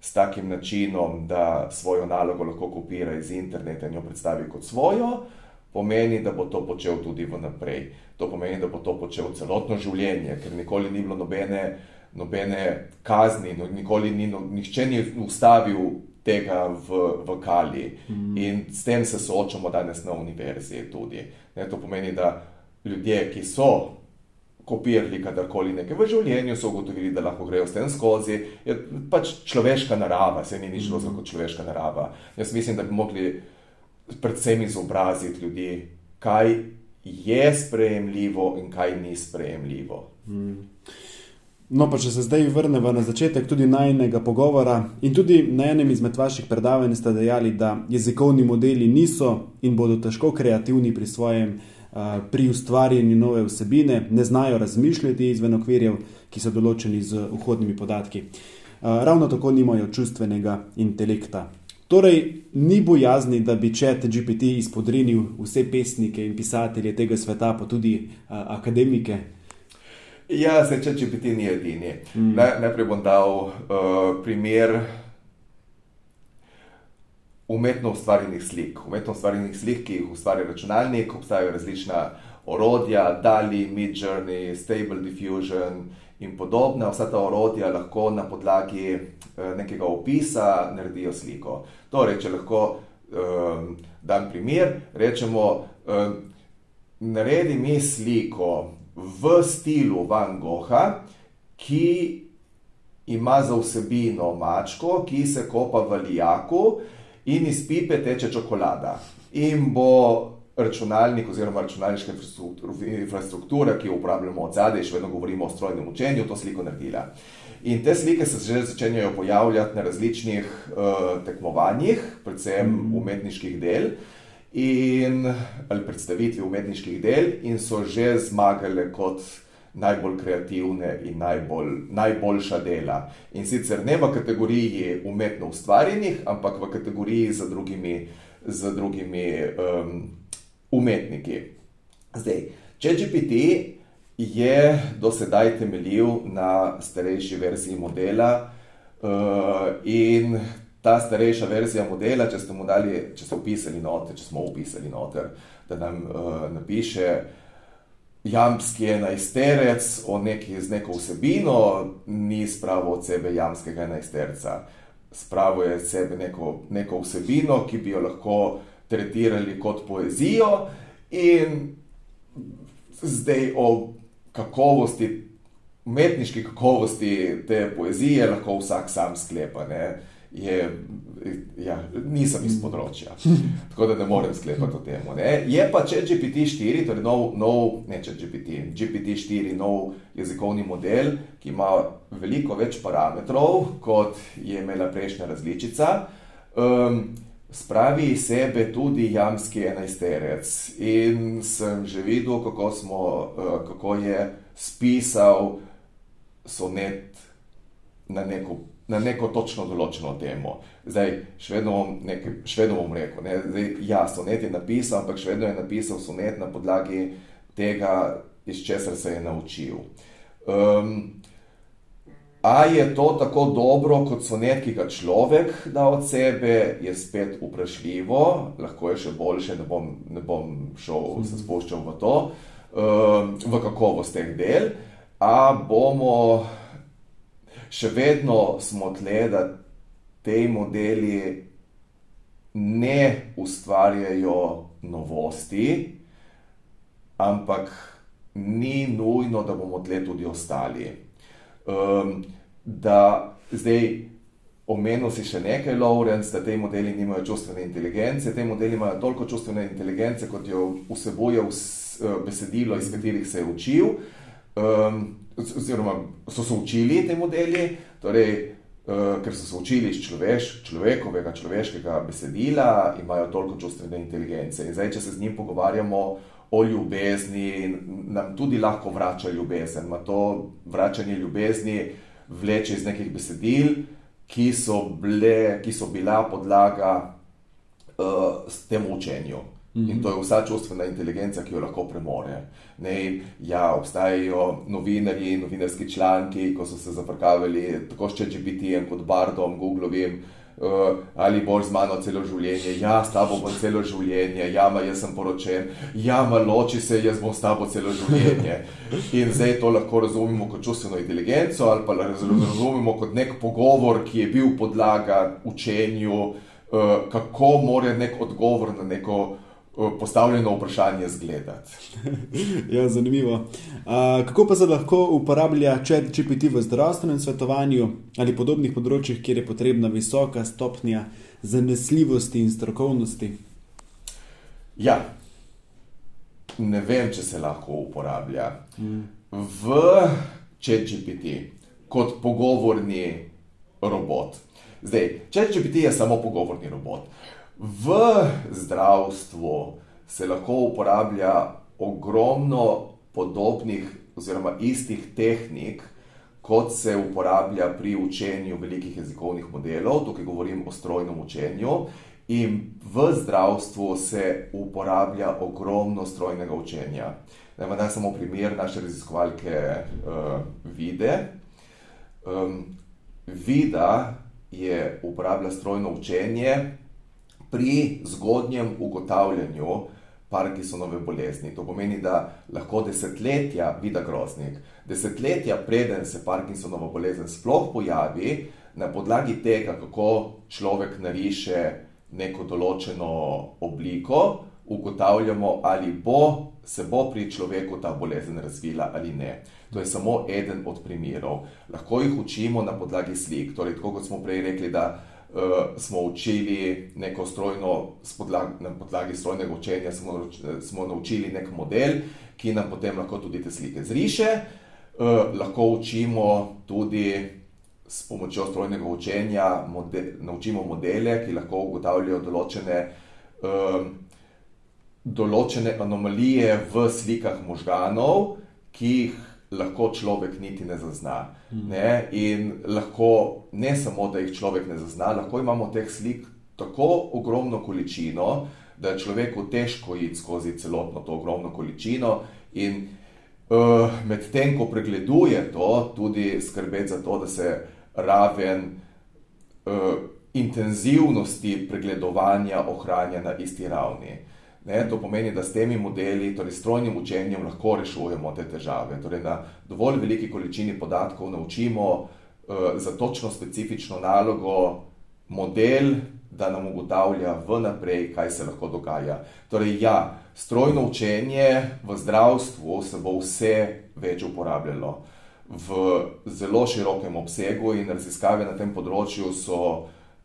s takim načinom, da svojo nalogo lahko kopira iz interneta in jo predstavi kot svojo, pomeni, da bo to počel tudi vnaprej. To pomeni, da bo to počel celotno življenje, ker nikoli ni bilo nobene, nobene kazni, no, nikoli ni, no, nihče ni ustavil tega v, v kali. Mm. In s tem se soočamo danes na univerzi tudi. Ne, to pomeni, da ljudje, ki so kopirali kadarkoli nekaj v življenju, so ugotovili, da lahko grejo s tem skozi. Je pač človeška narava, se ni nič drugega kot človeška narava. Jaz mislim, da bi mogli predvsem izobraziti ljudi, kaj je sprejemljivo in kaj ni sprejemljivo. Hmm. No, pa če se zdaj vrnemo na začetek tudi najnega pogovora, in tudi na enem izmed vaših predavanj ste dejali, da jezikovni modeli niso in bodo težko kreativni pri svojem pri ustvarjanju nove vsebine, ne znajo razmišljati izven okvirjev, ki so določeni z vhodnimi podatki. Ravno tako nimajo čustvenega intelekta. Torej, ni bojazni, da bi čet GPT izpodrinil vse pesnike in pisatelje tega sveta, pa tudi akademike. Ja, se če GPT ni edini. Mm. Najprej bom dal uh, primer umetno ustvarjenih slik. Umetno ustvarjenih slik, ki jih ustvarja računalnik, obstajajo različna orodja, Dali, Midjourney, Stable Diffusion in podobne. Vsa ta orodja lahko na podlagi eh, nekega opisa naredijo sliko. Torej, če lahko um, dam primer, rečemo, um, naredi mi sliko v stilu Van Gogha, ki ima za vsebino mačko, ki se kopa v lijaku, in iz pipe teče čokolada. In bo računalnik oziroma računalniška infrastruktura, ki jo uporabljamo od zadaj, še vedno govorimo o strojnem učenju, to sliko naredila. In te slike se že začenjajo pojavljati na različnih uh, tekmovanjih, predvsem mm. umetniških del. In, ali predstavitvi umetniških del, in so že zmagale kot najbolj kreativne in najbolj, najboljša dela. In sicer ne v kategoriji umetno ustvarjenih, ampak v kategoriji z drugimi, z drugimi um, umetniki. Zdaj, če GPT je do sedaj temeljil na starejši verziji modela uh, in ta starejša verzija modela, če ste mu dali, če ste upisali noter, če smo upisali noter, da nam uh, napiše, jamski enajsterec o neki z neko vsebino, ni spravo od sebe jamskega enajsterca. Spravo je od sebe neko, neko vsebino, ki bi jo lahko tretirali kot poezijo, in zdaj o kakovosti, umetniški kakovosti te poezije lahko vsak sam sklepa. Ne? Je, ja, nisem iz področja, tako da ne morem sklepati o tem. Je pa če GPT-4, torej nov, nov ne če GPT, GPT-4, nov jezikovni model, ki ima veliko več parametrov, kot je imela prejšnja različica. Um, spravi iz sebe tudi jamski enajsterec. In sem že videl, kako, smo, uh, kako je spisal sonet na neko na neko točno določeno temo. Zdaj, še vedno bom, nekaj, še vedno bom rekel, ne, zdaj, ja, sonet je napisal, ampak še vedno je napisal sonet na podlagi tega, iz česar se je naučil. Um, a je to tako dobro kot sonet, ki ga človek da od sebe, je spet vprašljivo, lahko je še boljše, ne bom, ne bom šel, se spuščal v to, um, v kakovost teh del. A bomo še vedno smo tle, da te modeli ne ustvarjajo novosti, ampak ni nujno, da bomo tle tudi ostali. Um, da zdaj omenil si še nekaj, Lawrence, da te modeli nimajo čustvene inteligence. Te modeli imajo toliko čustvene inteligence, kot jo vsebuje v eh, besedilo, iz katerih se je učil. Um, oziroma so se učili te modeli, torej, uh, ker so se učili iz človeš, človekovega, človeškega besedila, imajo toliko čustvene inteligence. In zdaj, če se z njim pogovarjamo o ljubezni, nam tudi lahko vrača ljubezen. Ma to vračanje ljubezni vleče iz nekih besedil, ki so, bile, ki so bila podlaga uh, temu učenju. In to je vsa čustvena inteligenca, ki jo lahko premore. Ne, ja, obstajajo novinarji, novinarski članki, ko so se zaprkavali tako s GPT-jem kot Bardom, Googlovim. Uh, ali boš z mano celo življenje, ja, s tabo bom celo življenje, ja, ma jaz sem poročen, ja, ma loči se, jaz bom s tabo celo življenje. In zdaj to lahko razumemo kot čustveno inteligenco, ali pa razumemo kot nek pogovor, ki je bil podlaga učenju, uh, kako more nek odgovor na neko postavljeno vprašanje zgledati. ja, zanimivo. Uh, kako pa se lahko uporablja chat GPT v zdravstvenem svetovanju ali podobnih področjih, kjer je potrebna visoka stopnja zanesljivosti in strokovnosti? Ja, ne vem, če se lahko uporablja. Hmm. V chat GPT kot pogovorni robot. Zdaj, chat GPT je samo pogovorni robot. V zdravstvu se lahko uporablja ogromno podobnih oziroma istih tehnik, kot se uporablja pri učenju velikih jezikovnih modelov. Tukaj govorim o strojnem učenju. In v zdravstvu se uporablja ogromno strojnega učenja. Naj vam dam samo primer naše raziskovalke uh, Vide. Um, Vida je uporabljala strojno učenje pri zgodnjem ugotavljanju Parkinsonove bolezni. To pomeni, da lahko desetletja vidi groznik, desetletja preden se Parkinsonova bolezen sploh pojavi, na podlagi tega, kako človek nariše neko določeno obliko, ugotavljamo, ali bo se bo pri človeku ta bolezen razvila ali ne. To je samo eden od primerov. Lahko jih učimo na podlagi slik. Torej, tako kot smo prej rekli, da uh, smo učili neko strojno, podlag, na podlagi strojnega učenja smo, smo naučili nek model, ki nam potem lahko tudi te slike zriše. Uh, lahko učimo tudi s pomočjo strojnega učenja, model, naučimo modele, ki lahko ugotavljajo določene, uh, določene anomalije v slikah možganov, ki jih lahko človek niti ne zazna. Ne? In lahko ne samo, da jih človek ne zazna, lahko imamo teh slik tako ogromno količino, da je človeku težko iti skozi celotno to ogromno količino. In uh, medtem, ko pregleduje to, tudi skrbeti za to, da se raven uh, intenzivnosti pregledovanja ohranja na isti ravni. Ne, to pomeni, da s temi modeli, torej strojnim učenjem, lahko rešujemo te težave. Torej, na dovolj veliki količini podatkov naučimo uh, za točno specifično nalogo model, da nam ugotavlja vnaprej, kaj se lahko dogaja. Torej, ja, strojno učenje v zdravstvu se bo vse več uporabljalo v zelo širokem obsegu, in raziskave na tem področju so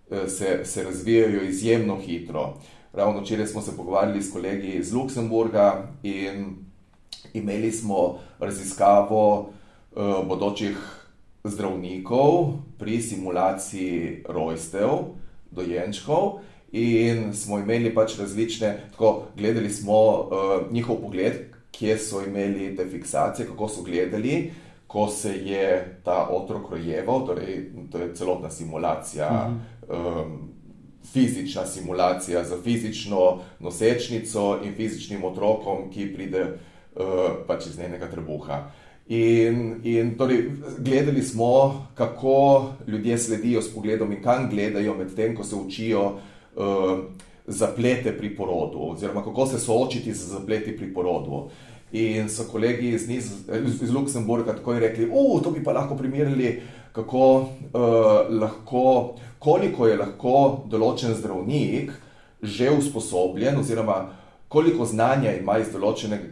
se, se razvijajo izjemno hitro. Ravno včeraj smo se pogovarjali s kolegi iz Luksemburga in imeli smo raziskavo uh, bodočih zdravnikov pri simulaciji rojstev, dojenčkov. In smo imeli pač različne, tako gledali smo uh, njihov pogled, kje so imeli te fiksacije, kako so gledali, ko se je ta otrok rojeval, torej to je celotna simulacija. Uh -huh. um, Fizična simulacija za fizično nosečnico in fizičnim otrokom, ki pride uh, pač iz njenega trebuha. In, in torej, gledali smo, kako ljudje sledijo s pogledom in kam gledajo, medtem ko se učijo uh, zaplete pri porodu, oziroma kako se soočiti z zapleti pri porodu. In so kolegi iz, iz, iz Luksemburga tako rekli, da to bi pa lahko primerjali, kako uh, lahko, koliko je lahko določen zdravnik že usposobljen, oziroma koliko znanja ima iz,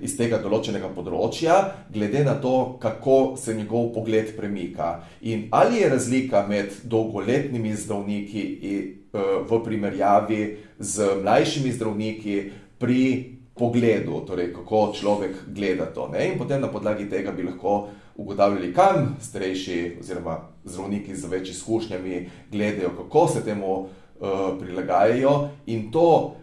iz tega določenega področja, glede na to, kako se njegov pogled premika. In ali je razlika med dolgoletnimi zdravniki in, uh, v primerjavi z mlajšimi zdravniki pri pogledu, torej kako človek gleda to. Ne? In potem na podlagi tega bi lahko ugotavljali, kam starejši oziroma zdravniki z več izkušnjami gledajo, kako se temu uh, prilagajajo. In to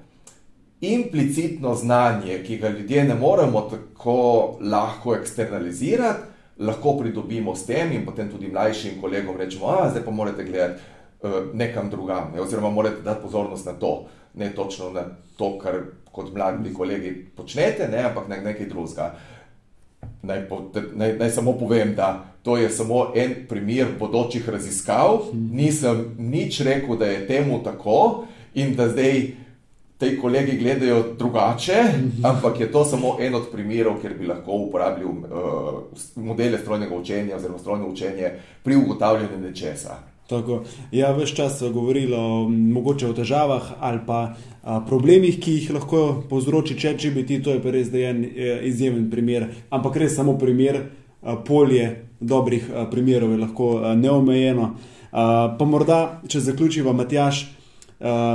implicitno znanje, ki ga ljudje ne moremo tako lahko eksternalizirati, lahko pridobimo s tem in potem tudi mlajšim kolegom rečemo, da zdaj pa morate gledati uh, nekam drugam, ne? oziroma morate dati pozornost na to, ne točno na to, kar kot mladi kolegi počnete, ne, ampak na nekaj drugega. Naj, naj, naj samo povem, da to je samo en primer bodočih raziskav. Nisem nič rekel, da je temu tako in da zdaj te kolegi gledajo drugače, ampak je to samo en od primerov, kjer bi lahko uporabljal uh, modele strojnega učenja oziroma strojno učenje pri ugotavljanju nečesa. Tako, ja, več časa govorilo mogoče o težavah ali pa a, problemih, ki jih lahko povzroči ChatGPT, to je pa res en e, izjemen primer, ampak res samo primer, a, polje dobrih a, primerov je lahko a, neomejeno. A, pa morda, če zaključiva, Matjaš, a,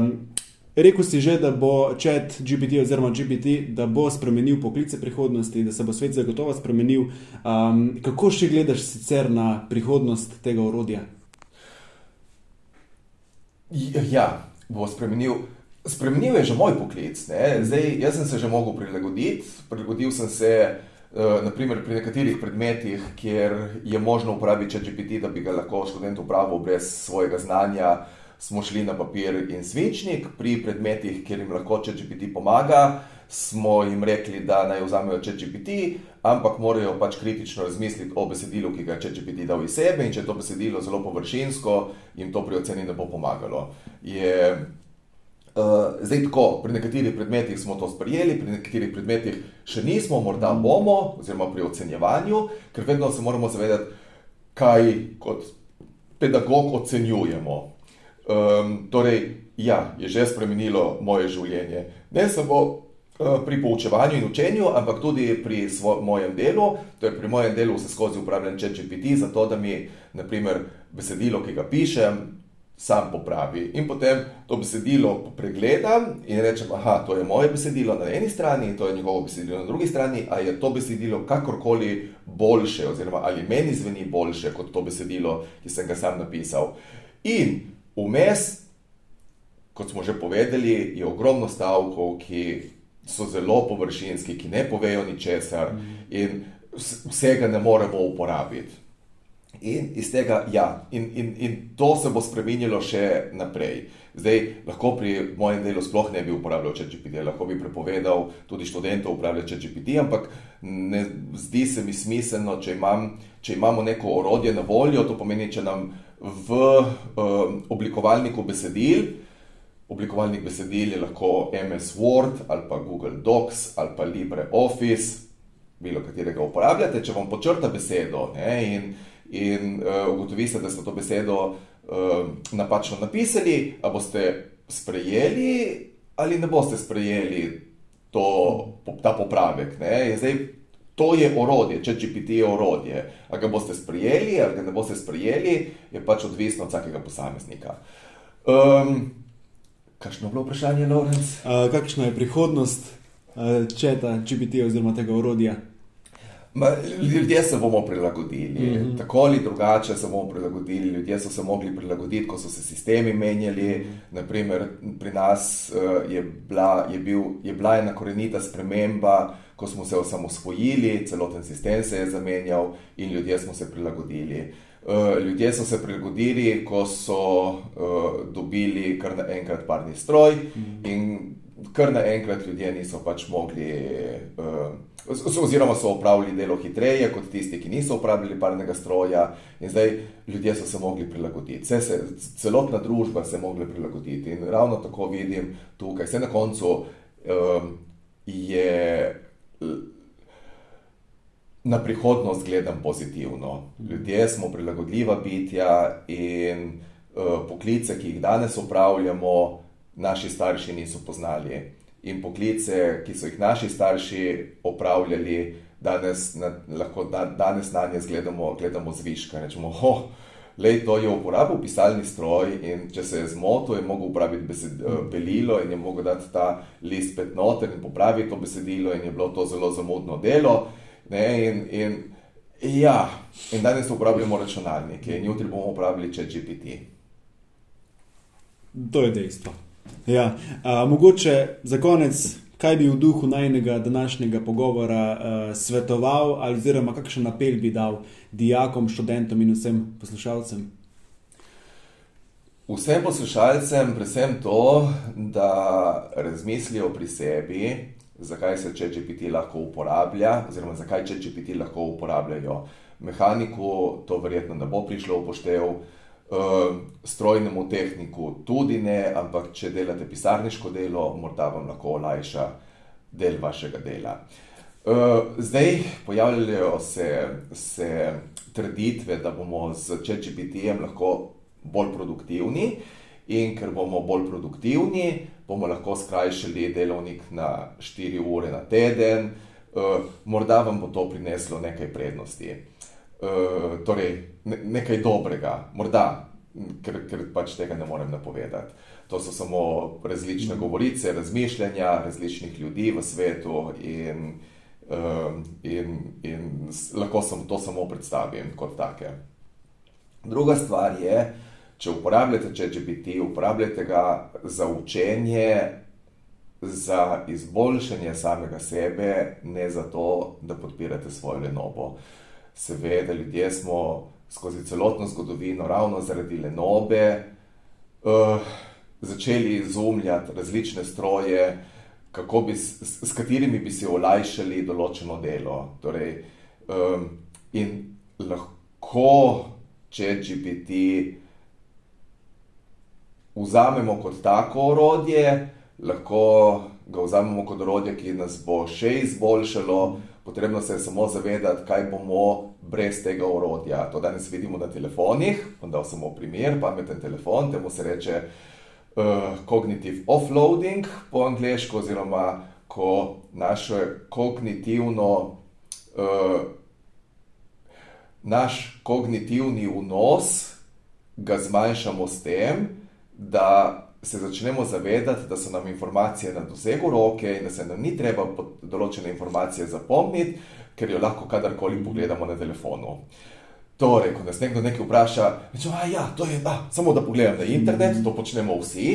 rekel si že, da bo ChatGPT oziroma GPT, da bo spremenil poklice prihodnosti, da se bo svet zagotovo spremenil. A, kako še gledaš sicer na prihodnost tega orodja? Ja, bo spremenil. Spremenil je že moj poklic. Zdaj, jaz sem se že mogel prilagoditi. Prilagodil sem se uh, naprimer, pri nekaterih predmetih, kjer je možno uporabiti GPT, da bi ga lahko študent upravil brez svojega znanja. Smo šli na papir in svečnik, pri predmetih, kjer jim lahko GPT pomaga, smo jim rekli, da naj vzamejo ChatGPT, ampak morajo pač kritično razmisliti o besedilu, ki ga je ChatGPT dal iz sebe, in če je to besedilo zelo površinsko, jim to pri oceni ne bo pomagalo. Je, uh, zdaj tako, pri nekaterih predmetih smo to sprejeli, pri nekaterih predmetih še nismo, morda bomo, oziroma pri ocenjevanju, ker vedno se moramo zavedati, kaj kot pedagog ocenjujemo. Um, torej, ja, je že spremenilo moje življenje. Ne samo pri poučevanju in učenju, ampak tudi pri svoj, mojem delu. Torej pri mojem delu se skozi uporabljam ChatGPT, zato da mi naprimer, besedilo, ki ga pišem, sam popravi. In potem to besedilo pregledam in rečem, da to je moje besedilo na eni strani, to je njegovo besedilo na drugi strani, ali je to besedilo kakorkoli boljše, oziroma ali meni zveni boljše kot to besedilo, ki sem ga sam napisal. In vmes, kot smo že povedali, je ogromno stavkov, ki so zelo površinski, ki ne povejo ničesar in vsega ne moremo uporabiti. In iz tega, ja, in, in, in to se bo spremenilo še naprej. Zdaj, lahko pri mojem delu sploh ne bi uporabljal ChatGPT, lahko bi prepovedal tudi študentov uporabljati ChatGPT, ampak ne zdi se mi smiselno, če, imam, če imamo neko orodje na voljo, to pomeni, če nam v um, oblikovalniku besedil uh, Oblikovalnik besedil je lahko MS Word ali pa Google Docs ali pa LibreOffice, bilo katerega uporabljate. Če vam počrta besedo ne, in, in uh, ugotovite, da ste to besedo uh, napačno napisali, a boste sprejeli ali ne boste sprejeli to, ta popravek. Zdaj, to je orodje, če GPT je orodje. A ga boste sprejeli ali ga ne boste sprejeli, je pač odvisno od vsakega posameznika. Um, kakšno je bilo vprašanje, Lorenz? Uh, kakšna je prihodnost uh, četa GPT oziroma tega orodja? Ma, ljudje se bomo prilagodili, mm -hmm. tako ali drugače se bomo prilagodili. Ljudje so se mogli prilagoditi, ko so se sistemi menjali. Naprimer, pri nas uh, je, bila, je, bil, je bila ena korenita sprememba, ko smo se osamosvojili, celoten sistem se je zamenjal in ljudje smo se prilagodili. Uh, ljudje so se prilagodili, ko so uh, dobili kar naenkrat parni stroj, mm in kar naenkrat ljudje niso pač mogli. Uh, oziroma so opravili delo hitreje kot tisti, ki niso uporabljali parnega stroja, in zdaj ljudje so se mogli prilagoditi. Se, se, celotna družba se je mogla prilagoditi. In ravno tako vidim tukaj, vse na koncu um, je. Na prihodnost gledam pozitivno. Ljudje smo prilagodljiva bitja in uh, poklice, ki jih danes upravljamo, naši starši niso poznali in poklice, ki so jih naši starši opravljali, danes na, lahko da, danes na nje gledamo, gledamo zviška. Rečemo, oh, lej, to je uporabil pisalni stroj in če se je zmotil, je mogel uporabiti besed, eh, belilo in je mogel dati ta list pet noter in popraviti to besedilo in je bilo to zelo zamudno delo. Ne, in, in, ja, in danes uporabljamo računalnike in jutri bomo uporabljali če GPT. To je dejstvo. Ja, a, mogoče za konec, kaj bi v duhu najnega današnjega pogovora a, svetoval, ali oziroma kakšen apel bi dal dijakom, študentom in vsem poslušalcem? Vsem poslušalcem, predvsem to, da razmislijo pri sebi, zakaj se ChatGPT lahko uporablja, oziroma zakaj ChatGPT lahko uporabljajo. Mehaniku to verjetno ne bo prišlo v poštev. Uh, strojnemu tehniku tudi ne, ampak če delate pisarniško delo, morda vam lahko olajša del vašega dela. Uh, zdaj pojavljajo se, se trditve, da bomo z ChatGPT-jem lahko bolj produktivni in ker bomo bolj produktivni, bomo lahko skrajšali delovnik na 4 ure na teden, uh, morda vam bo to prineslo nekaj prednosti. Eh, torej ne, nekaj dobrega, morda, ker, ker pač tega ne morem napovedati. To so samo različne govorice, razmišljanja različnih ljudi v svetu, in, um, in, in lahko sem to samo predstavim kot take. Druga stvar je, če uporabljate ChatGPT, uporabljate ga za učenje, za izboljšanje samega sebe, ne za to, da podpirate svojo lenobo. Seveda, ljudje smo skozi celotno zgodovino, ravno zaradi lenobe, uh, začeli izumljati različne stroje, bi, s, s katerimi bi si olajšali določeno delo. Torej, um, in lahko, če GPT vzamemo kot tako orodje, lahko ga vzamemo kot orodje, ki nas bo še izboljšalo. Potrebno se je samo zavedati, kaj bomo brez tega orodja. To danes vidimo na telefonih. Bom dal samo primer, pameten telefon, temu se reče uh, cognitive offloading po angliško, oziroma ko naše kognitivno, uh, naš kognitivni vnos ga zmanjšamo s tem, da se začnemo zavedati, da so nam informacije na dosegu roke in da se nam ni treba določene informacije zapomniti, ker jo lahko kadarkoli pogledamo na telefonu. Torej, ko nas nekdo nekaj vpraša, rečemo, da ja, je da, samo da pogledam na internet, to počnemo vsi.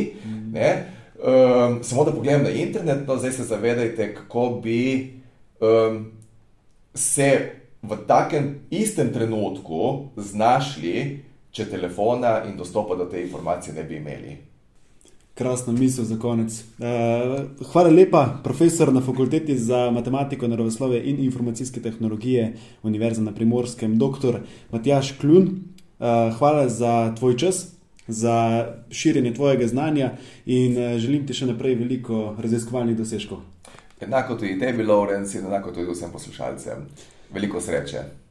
Um, samo da pogledam na internet, no zdaj se zavedajte, kako bi um, se v takem istem trenutku znašli, če telefona in dostopa do te informacije ne bi imeli. Krasna misel za konec. Uh, hvala lepa, profesor na fakulteti za matematiko, naravoslovje in informacijske tehnologije Univerze na Primorskem, dr. Matjaš Kljun. Uh, hvala za tvoj čas, za širjenje tvojega znanja in uh, želim ti še naprej veliko raziskovalnih dosežkov. Enako tudi tebi, Lorenz, in enako tudi vsem poslušalcem. Veliko sreče.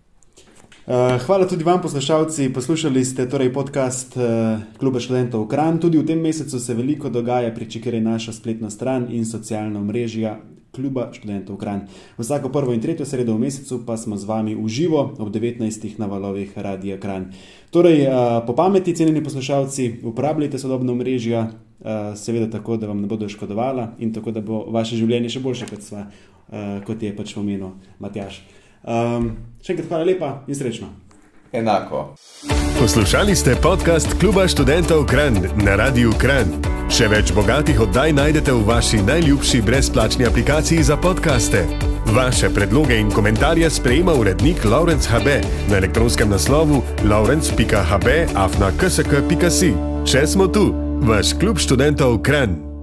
Eh, hvala tudi vam, poslušalci. Poslušali ste torej podcast uh, Kluba študentov Kran. Tudi v tem mesecu se veliko dogaja, pri čemer je naša spletna stran in socialna mreža kluba študentov Kran. Vsako prvo in tretjo sredo v mesecu pa smo z vami v živo ob 19. na valovih Radia Kran. Torej, po pameti, cenjeni poslušalci, uporabljajte sodobno mrežje, seveda tako, da vam ne bodo škodovala in tako, da bo vaše življenje še boljše, kot, sva, kot je pač pomenil Matjaš. Um, še enkrat hvala lepa in srečno. Enako. Poslušali ste podcast Kluba študentov Kran na Radiu Kran. Še več bogatih oddaj najdete v vaši najljubši brezplačni aplikaciji za podkaste. Vaše predloge in komentarje sprejema urednik Laurence HB na elektronskem naslovu laurence.hb afna ksk.si. Če smo tu, vaš klub študentov Kran.